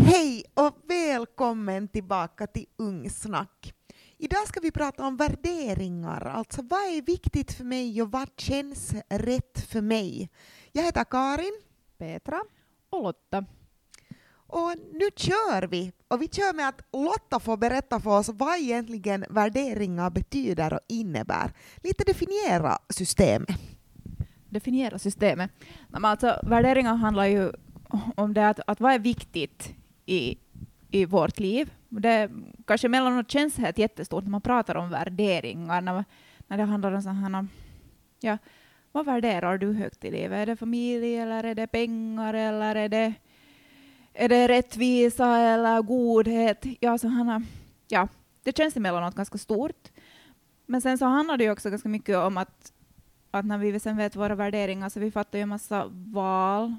Hej och välkommen tillbaka till Ungsnack. Idag ska vi prata om värderingar, alltså vad är viktigt för mig och vad känns rätt för mig. Jag heter Karin. Petra. Och Lotta. Och nu kör vi! Och vi kör med att Lotta får berätta för oss vad egentligen värderingar betyder och innebär. Lite definiera systemet. Definiera systemet. Alltså, värderingar handlar ju om det att, att vad är viktigt i, i vårt liv. Det kanske emellanåt känns helt jättestort när man pratar om värderingar, när, när det handlar om sådana ja, vad värderar du högt i livet? Är det familj, eller är det pengar, eller är det, är det rättvisa eller godhet? Ja, sådana, ja, det känns emellanåt ganska stort. Men sen så handlar det ju också ganska mycket om att, att när vi sen vet våra värderingar, så vi fattar ju en massa val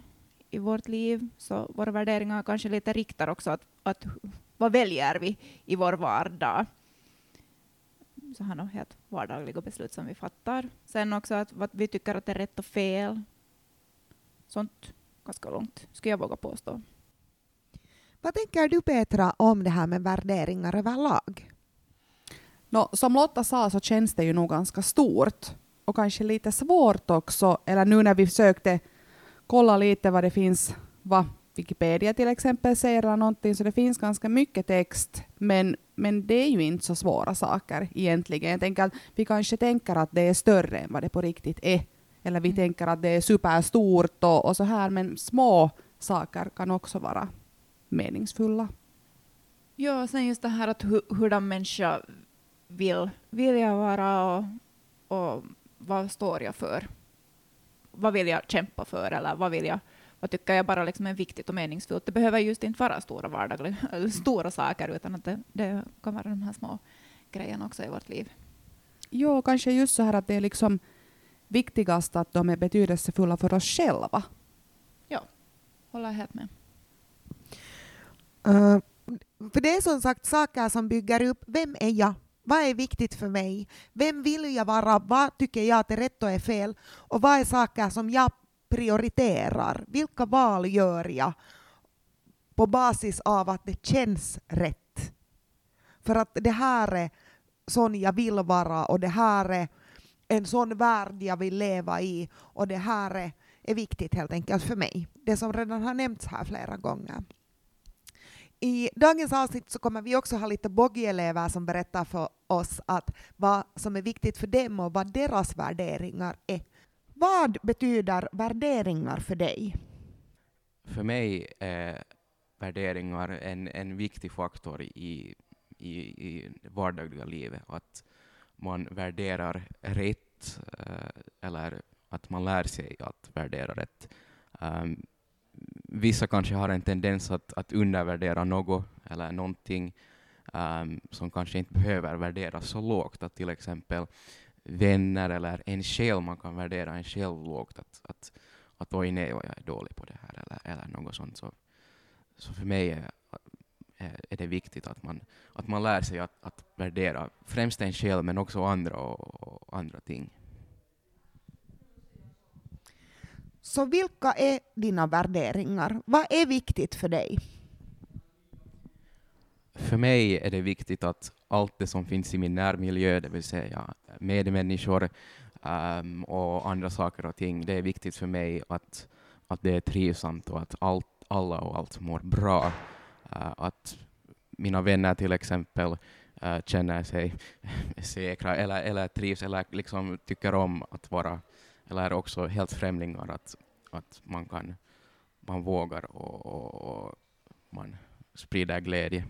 i vårt liv, så våra värderingar kanske lite riktar också att, att vad väljer vi i vår vardag? Så här helt vardagliga beslut som vi fattar. Sen också att vad vi tycker att det är rätt och fel. Sånt ganska långt, skulle jag våga påstå. Vad tänker du Petra om det här med värderingar överlag? No, som Lotta sa så känns det ju nog ganska stort och kanske lite svårt också, eller nu när vi försökte kolla lite vad det finns, vad Wikipedia till exempel säger eller någonting, så det finns ganska mycket text, men, men det är ju inte så svåra saker egentligen. Jag tänker att vi kanske tänker att det är större än vad det på riktigt är, eller vi mm. tänker att det är superstort och, och så här, men små saker kan också vara meningsfulla. Ja, sen just det här att hu hurdan människa vill, vill jag vara och, och vad står jag för? Vad vill jag kämpa för eller vad vill jag vad tycker jag bara liksom är viktigt och meningsfullt. Det behöver just inte vara stora vardagliga, stora saker, utan att det, det, kan vara de här små grejerna också i vårt liv. Jo, kanske just så här att det är liksom viktigast att de är betydelsefulla för oss själva. Ja, håller helt med. Uh, för det är som sagt saker som bygger upp vem är jag? Vad är viktigt för mig? Vem vill jag vara? Vad tycker jag att är rätt och är fel? Och vad är saker som jag prioriterar? Vilka val gör jag på basis av att det känns rätt? För att det här är sån jag vill vara och det här är en sån värld jag vill leva i och det här är, är viktigt helt enkelt för mig. Det som redan har nämnts här flera gånger. I dagens avsnitt så kommer vi också ha lite boggielever som berättar för oss att vad som är viktigt för dem och vad deras värderingar är. Vad betyder värderingar för dig? För mig är värderingar en, en viktig faktor i, i, i vardagliga livet. Att man värderar rätt, eh, eller att man lär sig att värdera rätt. Um, vissa kanske har en tendens att, att undervärdera något eller någonting um, som kanske inte behöver värderas så lågt. Att till exempel vänner eller en själv, man kan värdera en själv lågt. Att, att, att oj nej, jag är dålig på det här eller, eller något sånt. Så, så för mig är, är det viktigt att man, att man lär sig att, att värdera främst en själv men också andra och, och andra ting. Så vilka är dina värderingar? Vad är viktigt för dig? För mig är det viktigt att allt det som finns i min närmiljö, det vill säga medmänniskor um, och andra saker och ting, det är viktigt för mig att, att det är trivsamt och att allt, alla och allt mår bra. Uh, att mina vänner till exempel uh, känner sig säkra eller, eller trivs eller liksom tycker om att vara, eller också helt främlingar, att, att man, kan, man vågar och, och, och man sprider glädje.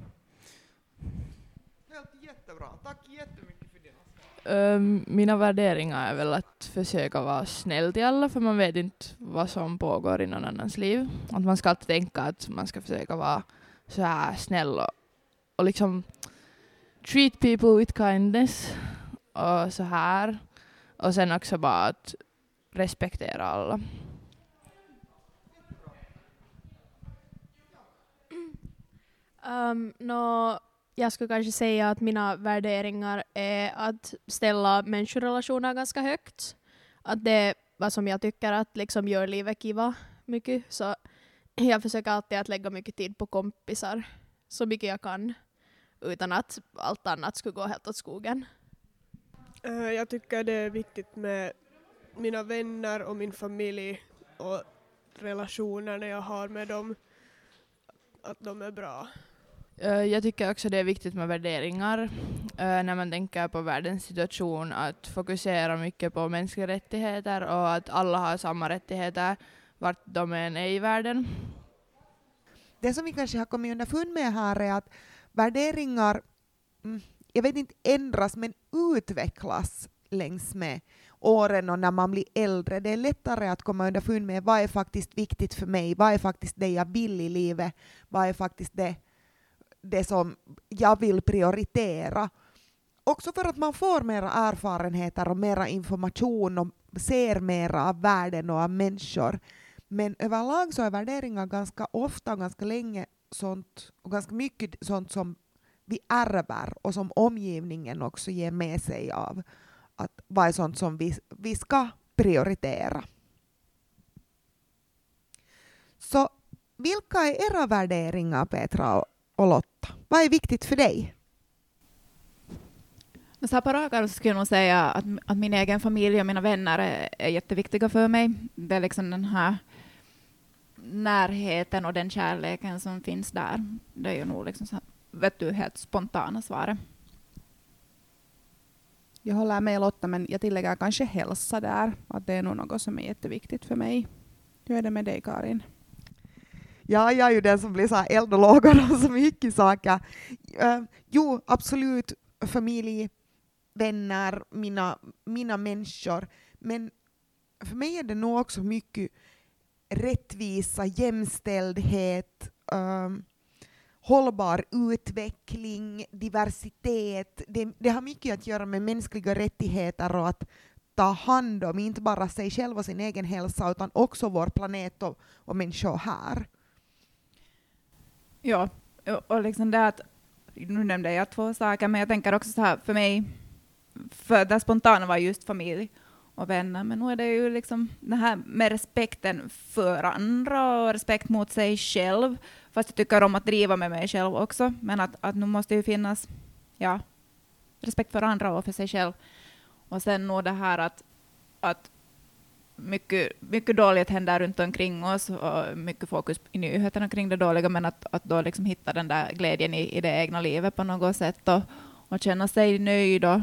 Helt jättebra. Tack jättemycket för dina um, Mina värderingar är väl att försöka vara snäll till alla, för man vet inte vad som pågår i någon annans liv. Att man ska alltid tänka att man ska försöka vara så här snäll och, och liksom treat people with kindness och så här. Och sen också bara att respektera alla. Ehm, um, no, jag skulle kanske säga att mina värderingar är att ställa människorelationer ganska högt. Att det är vad som jag tycker att liksom gör livet kiva mycket. Så jag försöker alltid att lägga mycket tid på kompisar, så mycket jag kan, utan att allt annat skulle gå helt åt skogen. Eh, jag tycker det är viktigt med mina vänner och min familj och relationerna jag har med dem, att de är bra. Eh, jag tycker också det är viktigt med värderingar eh, när man tänker på världens situation, att fokusera mycket på mänskliga rättigheter och att alla har samma rättigheter vart de än är i världen. Det som vi kanske har kommit underfund med här är att värderingar, mm, jag vet inte ändras, men utvecklas längs med åren och när man blir äldre. Det är lättare att komma underfund med vad är faktiskt viktigt för mig, vad är faktiskt det jag vill i livet, vad är faktiskt det, det som jag vill prioritera. Också för att man får mera erfarenheter och mera information och ser mera av världen och av människor. Men överlag så är värderingar ganska ofta och ganska länge sånt, och ganska mycket sånt som vi ärver och som omgivningen också ger med sig av att vad är sånt som vi, vi ska prioritera. Så vilka är era värderingar Petra och, och Lotta? Vad är viktigt för dig? Så här på rak arm skulle jag nog säga att, att min egen familj och mina vänner är, är jätteviktiga för mig. Det är liksom den här närheten och den kärleken som finns där. Det är ju nog liksom så här, vet du, helt spontana svaret. Jag håller med Lotta, men jag tillägger kanske hälsa där. Att det är nog något som är jätteviktigt för mig. Hur är det med dig Karin? Ja, jag är ju den som blir så här eld och lågor och så mycket saker. Uh, jo, absolut familj, vänner, mina, mina människor. Men för mig är det nog också mycket rättvisa, jämställdhet, um, hållbar utveckling, diversitet. Det, det har mycket att göra med mänskliga rättigheter och att ta hand om inte bara sig själv och sin egen hälsa utan också vår planet och, och människor här. Ja, och- liksom det att, nu nämnde jag två saker, men jag tänker också så här, för mig, för det spontana var just familj och vänner, men nu är det ju liksom det här med respekten för andra och respekt mot sig själv, fast jag tycker om att driva med mig själv också, men att, att nu måste ju finnas, ja, respekt för andra och för sig själv. Och sen nog det här att, att mycket, mycket dåligt händer runt omkring oss och mycket fokus i nyheterna kring det dåliga, men att, att då liksom hitta den där glädjen i, i det egna livet på något sätt och, och känna sig nöjd och,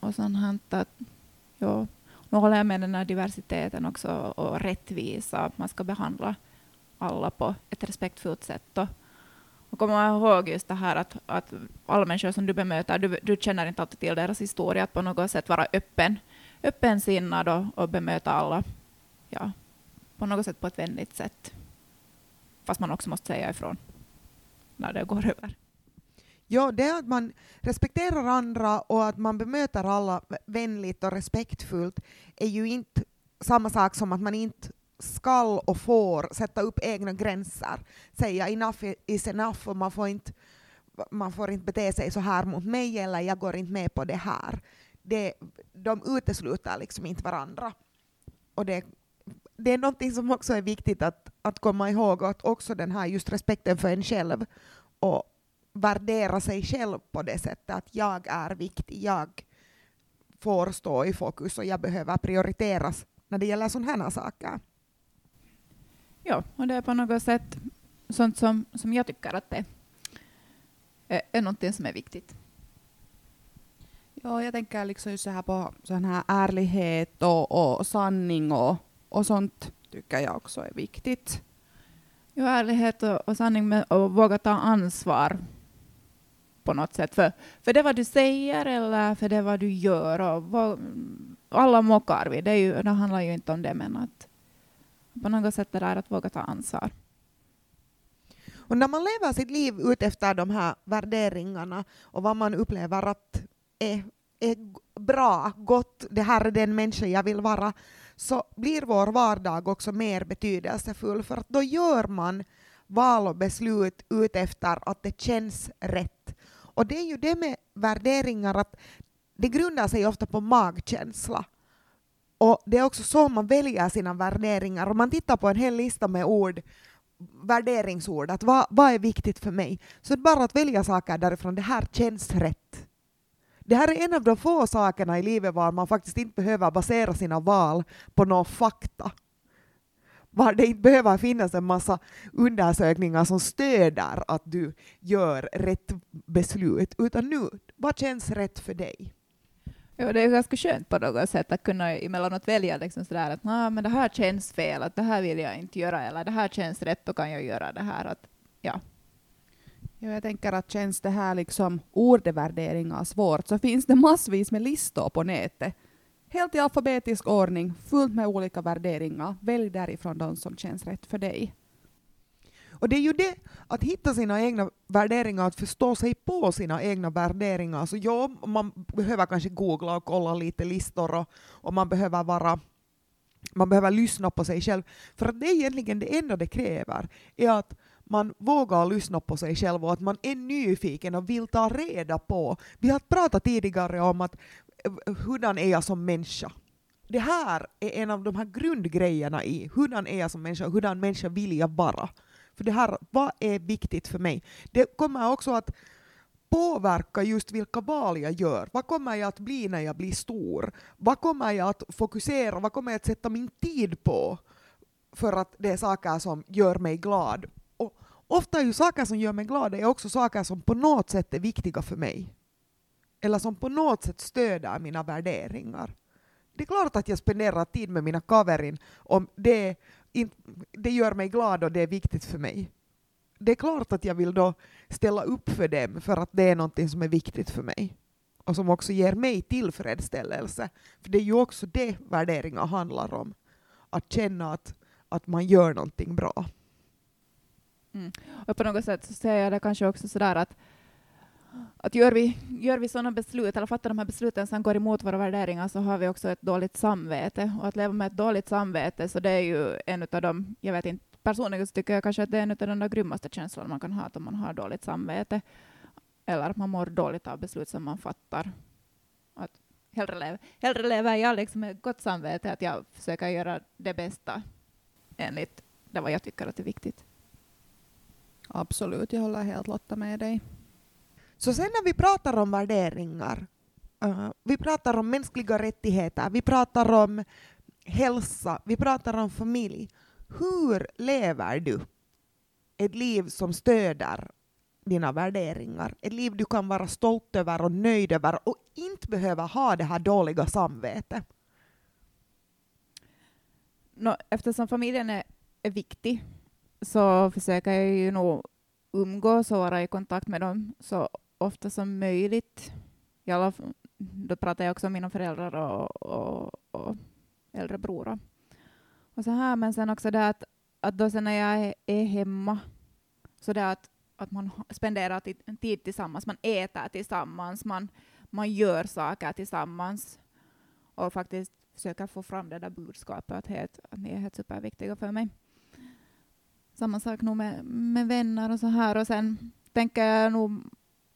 och sånt här. Att, ja, nu håller jag med den här diversiteten också och rättvisa, att man ska behandla alla på ett respektfullt sätt. Och, och komma ihåg just det här att, att alla människor som du bemöter, du, du känner inte alltid till deras historia, att på något sätt vara öppen, öppensinnad och, och bemöta alla ja, på något sätt på ett vänligt sätt. Fast man också måste säga ifrån när det går över. Ja, det är att man respekterar andra och att man bemöter alla vänligt och respektfullt är ju inte samma sak som att man inte skall och får sätta upp egna gränser. Säga enough is enough och man får inte, man får inte bete sig så här mot mig eller jag går inte med på det här. Det, de utesluter liksom inte varandra. Och det, det är någonting som också är viktigt att, att komma ihåg, att också den här just respekten för en själv och värdera sig själv på det sättet att jag är viktig, jag får stå i fokus och jag behöver prioriteras när det gäller sådana här saker. Ja, och det är på något sätt sånt som, som jag tycker att det är, är någonting som är viktigt. Ja, jag tänker liksom just så här på sån här ärlighet och, och sanning och, och sånt tycker jag också är viktigt. Jo, ärlighet och, och sanning med, och våga ta ansvar på något sätt för, för det vad du säger eller för det vad du gör. Och vad, alla mockar vi, det, är ju, det handlar ju inte om det, men att på något sätt det där att våga ta ansvar. Och när man lever sitt liv ut efter de här värderingarna och vad man upplever att är, är bra, gott, det här är den människa jag vill vara, så blir vår vardag också mer betydelsefull för att då gör man val och beslut utefter att det känns rätt. Och det är ju det med värderingar att det grundar sig ofta på magkänsla. Och det är också så man väljer sina värderingar. Om man tittar på en hel lista med ord värderingsord, att vad, vad är viktigt för mig, så det är bara att välja saker därifrån, det här känns rätt. Det här är en av de få sakerna i livet var man faktiskt inte behöver basera sina val på någon fakta. Var det inte behöver finnas en massa undersökningar som stöder att du gör rätt beslut, utan nu, vad känns rätt för dig? Ja, det är ganska skönt på något sätt att kunna emellanåt välja liksom sådär att nah, men det här känns fel, att det här vill jag inte göra, eller det här känns rätt, då kan jag göra det här. Att, ja. Ja, jag tänker att känns det här liksom ordvärderingar svårt så finns det massvis med listor på nätet. Helt i alfabetisk ordning, fullt med olika värderingar. Välj därifrån de som känns rätt för dig. Och det är ju det, att hitta sina egna värderingar, att förstå sig på sina egna värderingar. Så ja, man behöver kanske googla och kolla lite listor och, och man behöver vara man behöver lyssna på sig själv. För att det är egentligen det enda det kräver, är att man vågar lyssna på sig själv och att man är nyfiken och vill ta reda på. Vi har pratat tidigare om att eh, hurdan är jag som människa? Det här är en av de här grundgrejerna i hurdan är jag som människa, och hurdan människa vill jag vara? För det här, vad är viktigt för mig? Det kommer också att påverka just vilka val jag gör. Vad kommer jag att bli när jag blir stor? Vad kommer jag att fokusera, vad kommer jag att sätta min tid på? För att det är saker som gör mig glad. Ofta är ju saker som gör mig glad är också saker som på något sätt är viktiga för mig. Eller som på något sätt stöder mina värderingar. Det är klart att jag spenderar tid med mina kaverin om det in, det gör mig glad och det är viktigt för mig. Det är klart att jag vill då ställa upp för dem för att det är någonting som är viktigt för mig och som också ger mig tillfredsställelse. För det är ju också det värderingar handlar om. Att känna att, att man gör någonting bra. Mm. Och på något sätt så ser jag det kanske också sådär att att gör vi, gör vi sådana beslut, eller fattar de här besluten som går emot våra värderingar, så har vi också ett dåligt samvete. Och att leva med ett dåligt samvete, så det är ju en av de, jag vet inte, personligen så tycker jag kanske att det är en av de där grymmaste känslorna man kan ha, att om man har dåligt samvete, eller att man mår dåligt av beslut som man fattar. Att hellre, lever, hellre lever jag liksom med gott samvete, att jag försöker göra det bästa enligt det vad jag tycker att är viktigt. Absolut, jag håller helt Lotta med dig. Så sen när vi pratar om värderingar, uh, vi pratar om mänskliga rättigheter, vi pratar om hälsa, vi pratar om familj. Hur lever du ett liv som stöder dina värderingar? Ett liv du kan vara stolt över och nöjd över och inte behöva ha det här dåliga samvetet. No, eftersom familjen är, är viktig så försöker jag ju nog umgås och vara i kontakt med dem så ofta som möjligt. I alla, då pratar jag också om mina föräldrar och, och, och äldre bror. Och så här, men sen också det att, att då sen när jag är, är hemma, så det att, att man spenderar tid tillsammans, man äter tillsammans, man, man gör saker tillsammans och faktiskt försöker få fram det där budskapet att, het, att ni är helt superviktiga för mig. Samma sak nog med, med vänner och så här. Och sen tänker jag nog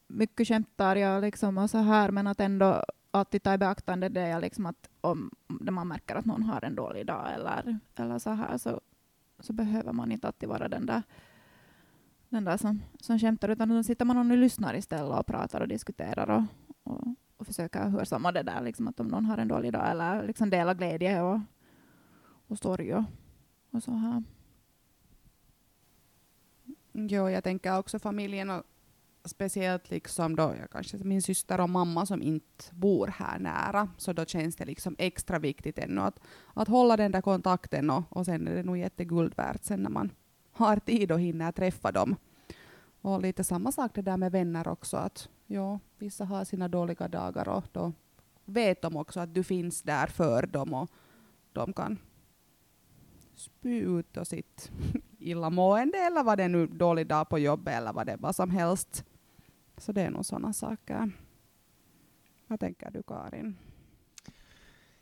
mycket skämtar jag liksom och så här, men att ändå alltid ta i beaktande det är liksom att om man märker att någon har en dålig dag eller, eller så här, så, så behöver man inte alltid vara den där, den där som, som skämtar, utan då sitter man och lyssnar istället och pratar och diskuterar och, och, och försöker hörsamma det där, liksom att om någon har en dålig dag eller liksom dela glädje och, och sorg och, och så här. Jo, jag tänker också familjen och speciellt liksom då, jag kanske min syster och mamma som inte bor här nära, så då känns det liksom extra viktigt ännu att, att hålla den där kontakten och, och sen är det nog jätteguld värt sen när man har tid och hinner träffa dem. Och lite samma sak det där med vänner också, att ja, vissa har sina dåliga dagar och då vet de också att du finns där för dem och de kan spy ut och sitt illamående eller var det nu dålig dag på jobbet eller vad det vad som helst. Så det är nog sådana saker. Vad tänker du Karin?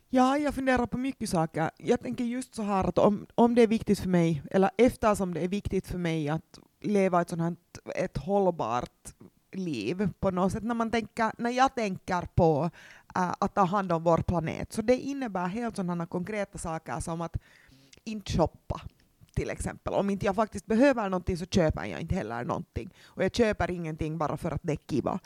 Ja, jag funderar på mycket saker. Jag tänker just så här att om, om det är viktigt för mig, eller eftersom det är viktigt för mig att leva ett sånt här, ett hållbart liv på något sätt, när, man tänker, när jag tänker på äh, att ta hand om vår planet, så det innebär helt sådana konkreta saker som att inte shoppa, till exempel. Om inte jag faktiskt behöver någonting så köper jag inte heller någonting. Och jag köper ingenting bara för att det är kiva.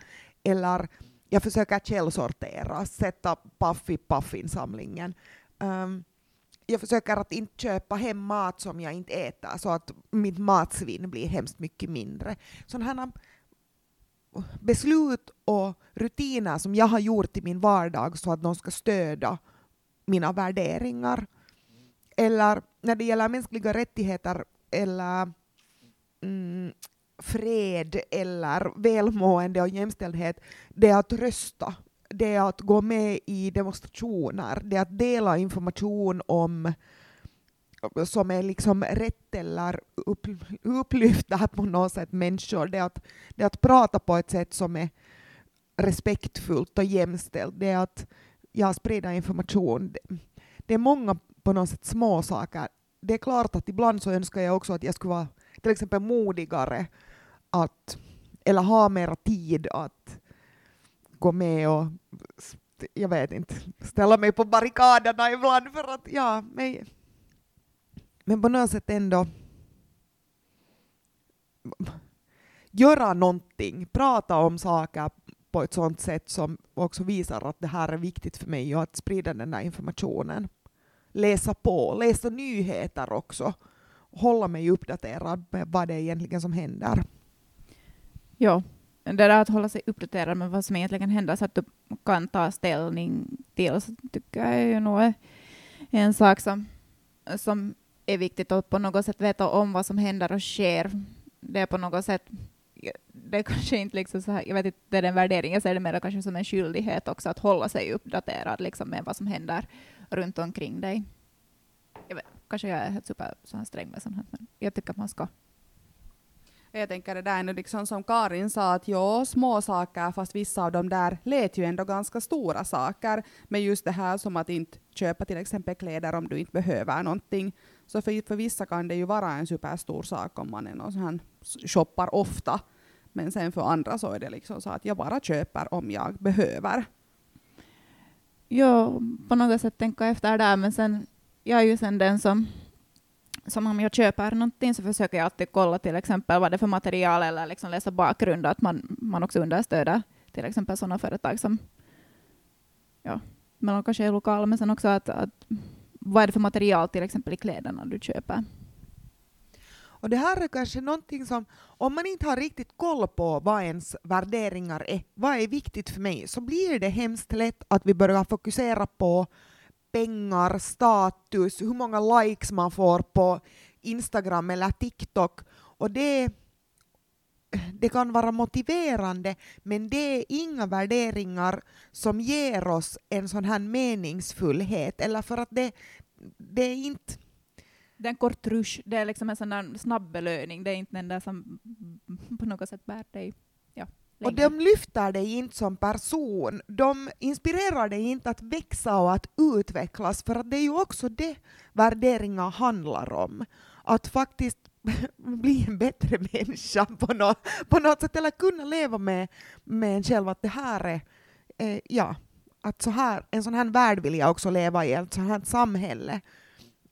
Eller jag försöker källsortera, sätta paff i paffinsamlingen. Um, ehm, jag försöker att inte köpa hem mat som jag inte äter så att mitt matsvinn blir hemskt mycket mindre. Sådana här beslut och rutiner som jag har gjort i min vardag så att de ska stödja mina värderingar. Eller när det gäller mänskliga rättigheter eller mm, fred eller välmående och jämställdhet, det är att rösta. Det är att gå med i demonstrationer, det är att dela information om som är liksom rätt eller upp, upplyfta på något sätt människor. Det är, att, det är att prata på ett sätt som är respektfullt och jämställt. Det är att ja, sprida information. Det är många på något sätt små saker. Det är klart att ibland så önskar jag också att jag skulle vara till exempel modigare att, eller ha mera tid att gå med och jag vet inte, ställa mig på barrikaderna ibland för att ja, mig. men på något sätt ändå göra någonting, prata om saker på ett sådant sätt som också visar att det här är viktigt för mig och att sprida den där informationen. Läsa på, läsa nyheter också. Hålla mig uppdaterad med vad det är egentligen som händer. Ja, det där att hålla sig uppdaterad med vad som egentligen händer så att du kan ta ställning till så tycker jag är ju nog en sak som, som är viktigt att på något sätt veta om vad som händer och sker. Det är på något sätt det är kanske inte liksom så här, jag vet inte, det är den värderingen, jag ser det mer kanske som en skyldighet också att hålla sig uppdaterad liksom med vad som händer runt omkring dig. Jag vet, kanske jag är helt super så här sträng med sånt här, men jag tycker att man ska. Jag tänker det där nu liksom som Karin sa att ja, små saker fast vissa av dem där lät ju ändå ganska stora saker. Men just det här som att inte köpa till exempel kläder om du inte behöver någonting. Så för, för vissa kan det ju vara en superstor sak om man är någon sån här shoppar ofta. Men sen för andra så är det liksom så att jag bara köper om jag behöver. Ja, på något sätt tänka efter där, men sen jag är ju sen den som som om jag köper någonting så försöker jag alltid kolla till exempel vad det är för material eller liksom läsa bakgrund, att man, man också understöder till exempel sådana företag som ja, men kanske är lokala, men sen också att, att vad är det för material till exempel i kläderna du köper. Och det här är kanske någonting som, om man inte har riktigt koll på vad ens värderingar är, vad är viktigt för mig, så blir det hemskt lätt att vi börjar fokusera på pengar, status, hur många likes man får på Instagram eller TikTok. Och det, det kan vara motiverande, men det är inga värderingar som ger oss en sån här meningsfullhet, eller för att det, det är inte det är en kort rush, det är liksom en sån där snabb belöning, det är inte den där som på något sätt bär dig ja, Och de lyfter dig inte som person, de inspirerar dig inte att växa och att utvecklas, för att det är ju också det värderingar handlar om. Att faktiskt bli en bättre människa på något, på något sätt, eller kunna leva med, med en själv, att det här är, eh, ja, att så här, en sån här värld vill jag också leva i, ett sånt här samhälle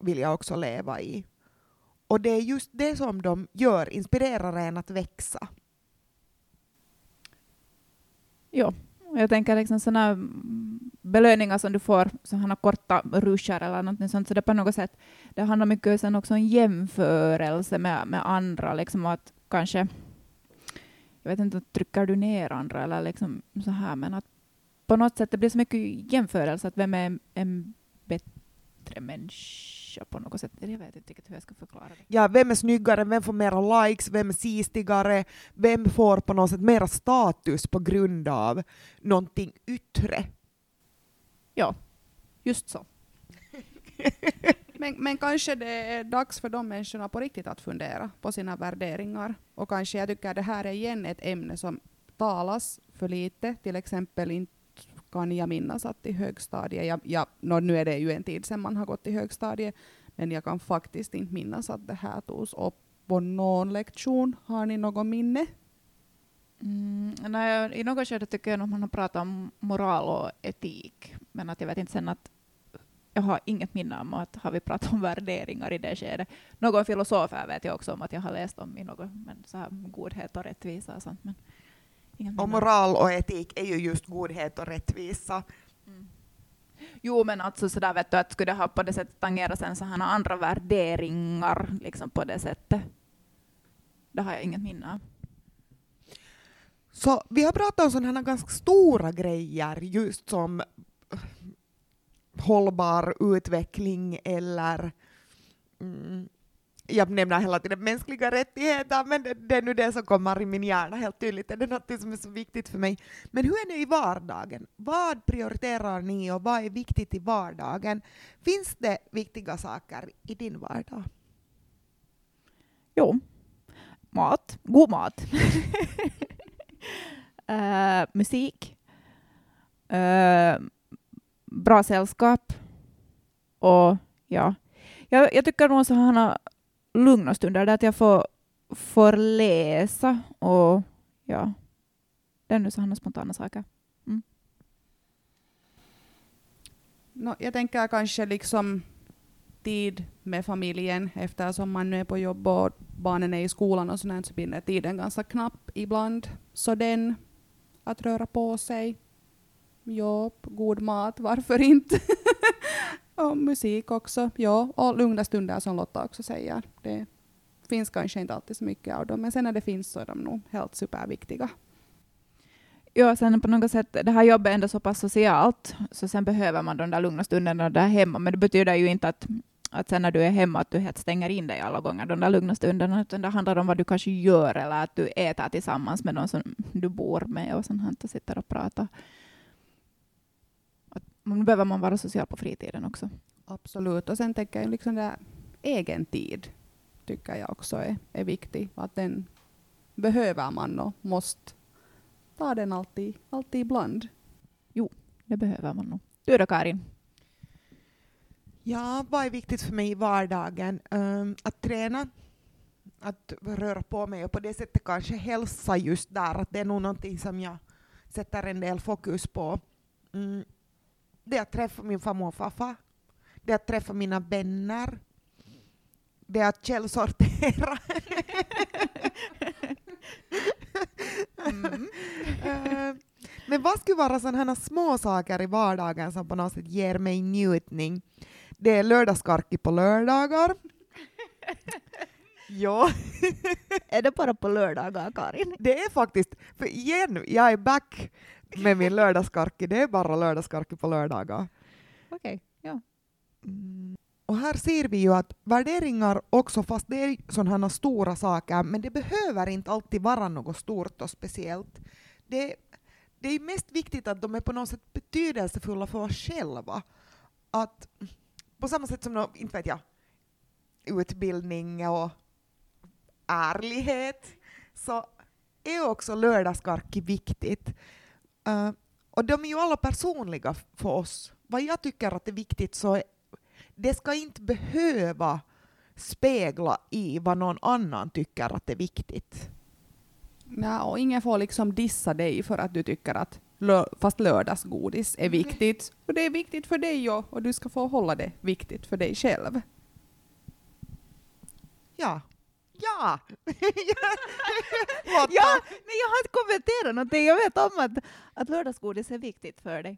vill jag också leva i. Och det är just det som de gör, inspirerar en att växa. Ja, jag tänker liksom sådana belöningar som du får, sådana korta ruscher eller någonting sånt, så det på något sätt, det handlar mycket sen också om jämförelse med, med andra, liksom att kanske, jag vet inte, trycker du ner andra eller liksom så här, men att på något sätt det blir så mycket jämförelse, att vem är en bättre människa på något sätt. Jag vet inte riktigt hur jag ska förklara det. Ja, vem är snyggare, vem får mera likes, vem är sistigare, vem får på något sätt mera status på grund av någonting yttre. Ja, just så. Men, men kanske det är dags för de människorna på riktigt att fundera på sina värderingar. Och kanske jag tycker det här är igen ett ämne som talas för lite. Till exempel inte kan jag minnas att i högstadiet, jag, jag, no, nu är det ju en tid sedan man har gått i högstadiet, men jag kan faktiskt inte minnas att det här togs upp på någon lektion. Har ni något minne? Mm, nej, I något skede tycker jag att man har pratat om moral och etik, men att jag vet inte sen att jag har inget minne om att har vi pratat om värderingar i det skedet. Någon filosof vet jag också om att jag har läst om i något, men så här godhet och rättvisa och sånt. Men och moral och etik är ju just godhet och rättvisa. Mm. Jo, men alltså sådär vet du, att skulle det ha på det sättet tangerat sen så här några andra värderingar liksom på det sättet. Det har jag inget minne av. Så vi har pratat om sådana här ganska stora grejer, just som eh, hållbar utveckling eller mm, jag nämner hela tiden mänskliga rättigheter, men det, det är nu det som kommer i min hjärna helt tydligt. Det är något som är så viktigt för mig. Men hur är det i vardagen? Vad prioriterar ni och vad är viktigt i vardagen? Finns det viktiga saker i din vardag? Jo, mat. God mat. Eh, musik. Eh, bra sällskap. Och ja, jag, jag tycker nog så här lugna stunder där att jag får, får läsa och ja, det är nu sådana spontana saker. Mm. No, jag tänker kanske liksom tid med familjen eftersom man nu är på jobb och barnen är i skolan och sådär så blir tiden ganska knapp ibland. Så den, att röra på sig, jobb, god mat, varför inte? och musik också, ja. Och lugna stunder som Lotta också säger. Det finns kanske inte alltid så mycket av dem, men sen när det finns så är de nog helt superviktiga. Ja, sen på något sätt, det här jobbet är ändå så pass socialt, så sen behöver man de där lugna stunderna där hemma, men det betyder ju inte att, att sen när du är hemma att du helt stänger in dig alla gånger, de där lugna stunderna, utan det handlar om vad du kanske gör eller att du äter tillsammans med någon som du bor med och sånt här, och sitter och pratar. Nu behöver man vara social på fritiden också. Absolut. Och sen tänker jag liksom det här, egen tid tycker jag också är, är viktig. Att den behöver man och måste ta den alltid, alltid ibland. Det behöver man nog. Du då Karin? Ja, vad är viktigt för mig i vardagen? Ehm, att träna, att röra på mig och på det sättet kanske hälsa just där, att det är nog någonting som jag sätter en del fokus på. Mm. Det är att träffa min farmor och farfar, det är att träffa mina vänner, det är att källsortera. Mm. Eh, Men vad skulle vara sådana små saker i vardagen som på något sätt ger mig njutning? Det är lördagskarki på lördagar. ja, Är det bara på lördagar, Karin? det är faktiskt, för igen, jag är back med min lördagskarki. Det är bara lördagskarki på lördagar. Okej, ja. Mm. Och här ser vi ju att värderingar också, fast det är sådana stora saker, men det behöver inte alltid vara något stort och speciellt. Det, det är mest viktigt att de är på något sätt betydelsefulla för oss själva. Att på samma sätt som, nå- inte vet jag, utbildning och ärlighet, så är också lördagskarki viktigt. Eh, och de är ju alla personliga för oss. Vad jag tycker att är viktigt så är det ska inte behöva spegla i vad någon annan tycker att är viktigt. Ja, och ingen får liksom dissa dig för att du tycker att lö- fast lördagsgodis är viktigt. Och det är viktigt för dig och, och du ska få hålla det viktigt för dig själv. Ja. Ja! Ja, men jag har inte kommenterat någonting. Jag vet om att, att lördagsgodis är viktigt för dig.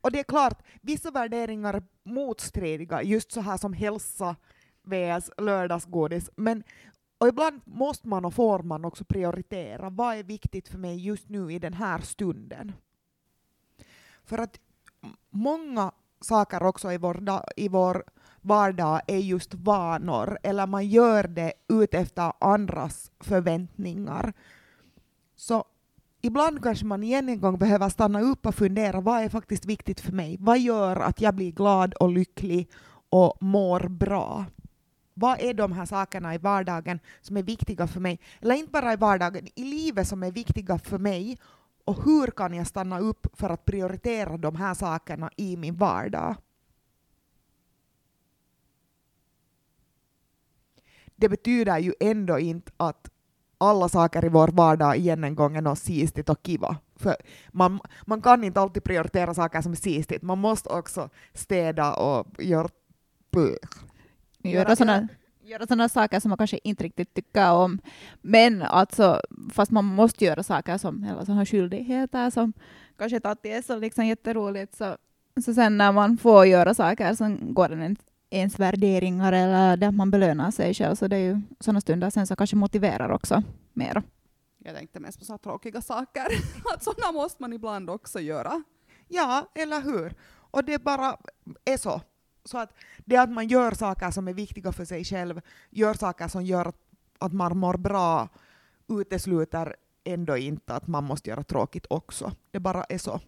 Och det är klart, vissa värderingar är motstridiga, just så här som hälsa vs lördagsgodis. Men och ibland måste man och får man också prioritera. Vad är viktigt för mig just nu i den här stunden? För att många saker också i vår, i vår vardag är just vanor, eller man gör det utefter andras förväntningar. Så ibland kanske man igen en gång behöver stanna upp och fundera, vad är faktiskt viktigt för mig? Vad gör att jag blir glad och lycklig och mår bra? Vad är de här sakerna i vardagen som är viktiga för mig? Eller inte bara i vardagen, i livet som är viktiga för mig. Och hur kan jag stanna upp för att prioritera de här sakerna i min vardag? Det betyder ju ändå inte att alla saker i vår vardag igen en gång är något sistigt och kiva. För man, man kan inte alltid prioritera saker som är sistigt. Man måste också städa och göra... göra sådana göra sådana saker som man kanske inte riktigt tycker om. Men alltså, fast man måste göra saker som, eller sådana skyldigheter som kanske inte alltid är så liksom jätteroligt, så, så sen när man får göra saker som går en ens värderingar eller där man belönar sig själv, så det är ju sådana stunder sen som kanske motiverar också mer. Jag tänkte mest på så tråkiga saker. att sådana måste man ibland också göra. Ja, eller hur? Och det bara är så. Så att det att man gör saker som är viktiga för sig själv, gör saker som gör att man mår bra, utesluter ändå inte att man måste göra tråkigt också. Det bara är så.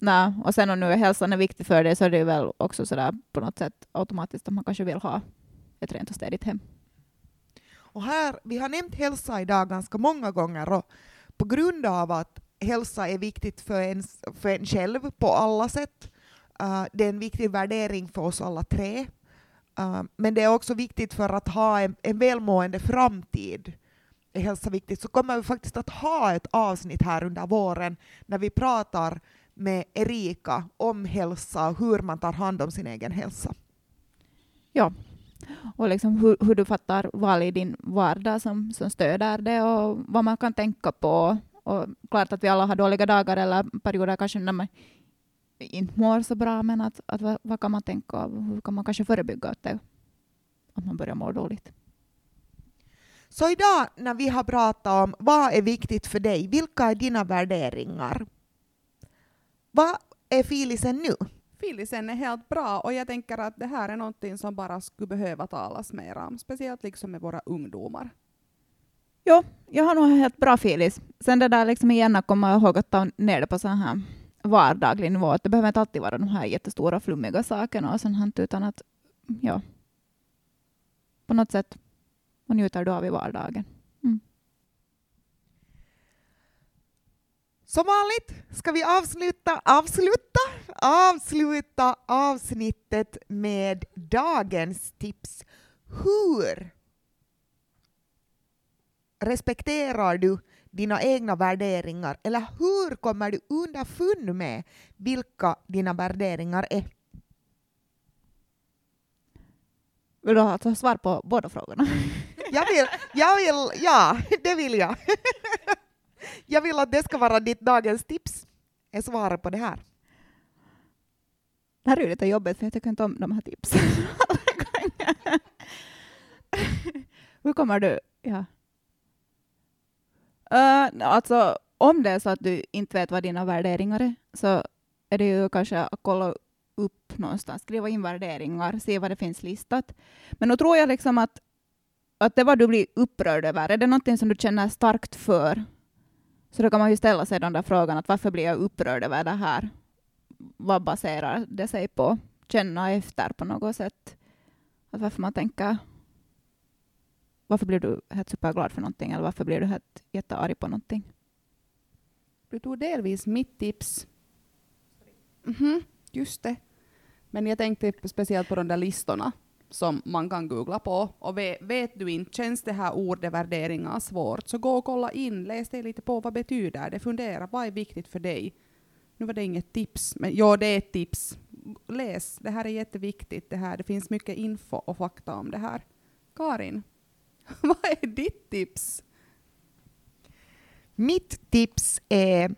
Nej, och sen om nu hälsan är viktig för dig så är det ju väl också sådär på något sätt automatiskt att man kanske vill ha ett rent och städigt hem. Och här, vi har nämnt hälsa idag ganska många gånger och på grund av att hälsa är viktigt för en, för en själv på alla sätt Uh, det är en viktig värdering för oss alla tre. Uh, men det är också viktigt för att ha en, en välmående framtid. är hälsa viktigt. Så kommer vi faktiskt att ha ett avsnitt här under våren när vi pratar med Erika om hälsa och hur man tar hand om sin egen hälsa. Ja, och liksom hur, hur du fattar val i din vardag som, som stöder det och vad man kan tänka på. Och klart att vi alla har dåliga dagar eller perioder kanske när man inte mår så bra, men att, att vad, vad, kan man tänka av? Hur kan man kanske förebygga att, det, att man börjar må dåligt? Så idag när vi har pratat om vad är viktigt för dig, vilka är dina värderingar? Vad är filisen nu? Filisen är helt bra och jag tänker att det här är någonting som bara skulle behöva talas mer om, speciellt liksom med våra ungdomar. Jo, jag har nog helt bra filis. Sen det där liksom igen att komma ihåg att ta ner det på så här vardaglig nivå. Att det behöver inte alltid vara de här jättestora flummiga sakerna och sånt, utan att ja, på något sätt och njuter du av i vardagen. Mm. Som vanligt ska vi avsluta, avsluta, avsluta avsnittet med dagens tips. Hur respekterar du dina egna värderingar? Eller hur kommer du underfund med vilka dina värderingar är? Vill du ha svar på båda frågorna? jag vill, jag vill, ja, det vill jag. jag vill att det ska vara ditt dagens tips, är svaret på det här. Det här är lite jobbigt för jag tycker inte om de här tipsen. Hur kommer du... Ja. Uh, alltså, om det är så att du inte vet vad dina värderingar är, så är det ju kanske att kolla upp någonstans, skriva in värderingar, se vad det finns listat. Men då tror jag liksom att, att det vad du blir upprörd över, är det någonting som du känner starkt för, så då kan man ju ställa sig den där frågan att varför blir jag upprörd över det här? Vad baserar det sig på? Känna efter på något sätt. Att varför man tänker varför blir du helt superglad för någonting eller varför blir du helt jättearg på någonting? Du tog delvis mitt tips. Mm -hmm, just det. Men jag tänkte speciellt på de där listorna som man kan googla på. Och vet, vet, du inte, känns det här ordet värderingar svårt, så gå och kolla in, läs det lite på, vad betyder det, fundera, vad är viktigt för dig? Nu var det inget tips, men ja, det är ett tips. Läs, det här är jätteviktigt, det här, det finns mycket info och fakta om det här. Karin? Vad är ditt tips? Mitt tips är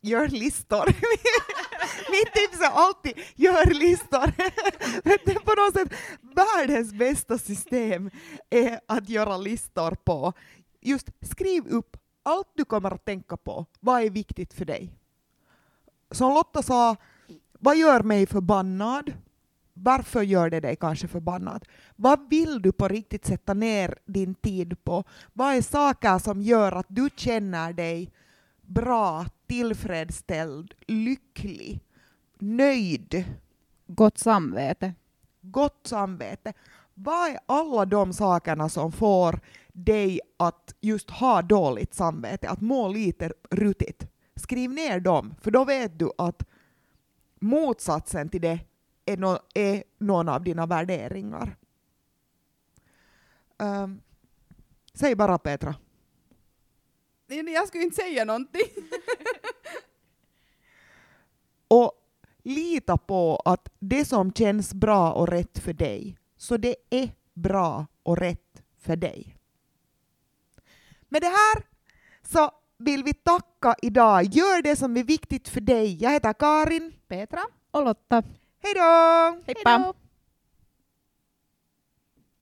gör listor. Mitt tips är alltid gör listor. det är på något sätt världens bästa system är att göra listor på. Just skriv upp allt du kommer att tänka på. Vad är viktigt för dig? Som Lotta sa, vad gör mig förbannad? Varför gör det dig kanske förbannad? Vad vill du på riktigt sätta ner din tid på? Vad är saker som gör att du känner dig bra, tillfredsställd, lycklig, nöjd? Gott samvete. Gott samvete. Vad är alla de sakerna som får dig att just ha dåligt samvete, att må lite rutigt? Skriv ner dem, för då vet du att motsatsen till det är, no, är någon av dina värderingar. Um, säg bara Petra. Jag skulle inte säga någonting. Och lita på att det som känns bra och rätt för dig, så det är bra och rätt för dig. Med det här så vill vi tacka idag. Gör det som är viktigt för dig. Jag heter Karin. Petra? Och Lotta. Hej då! Heippa!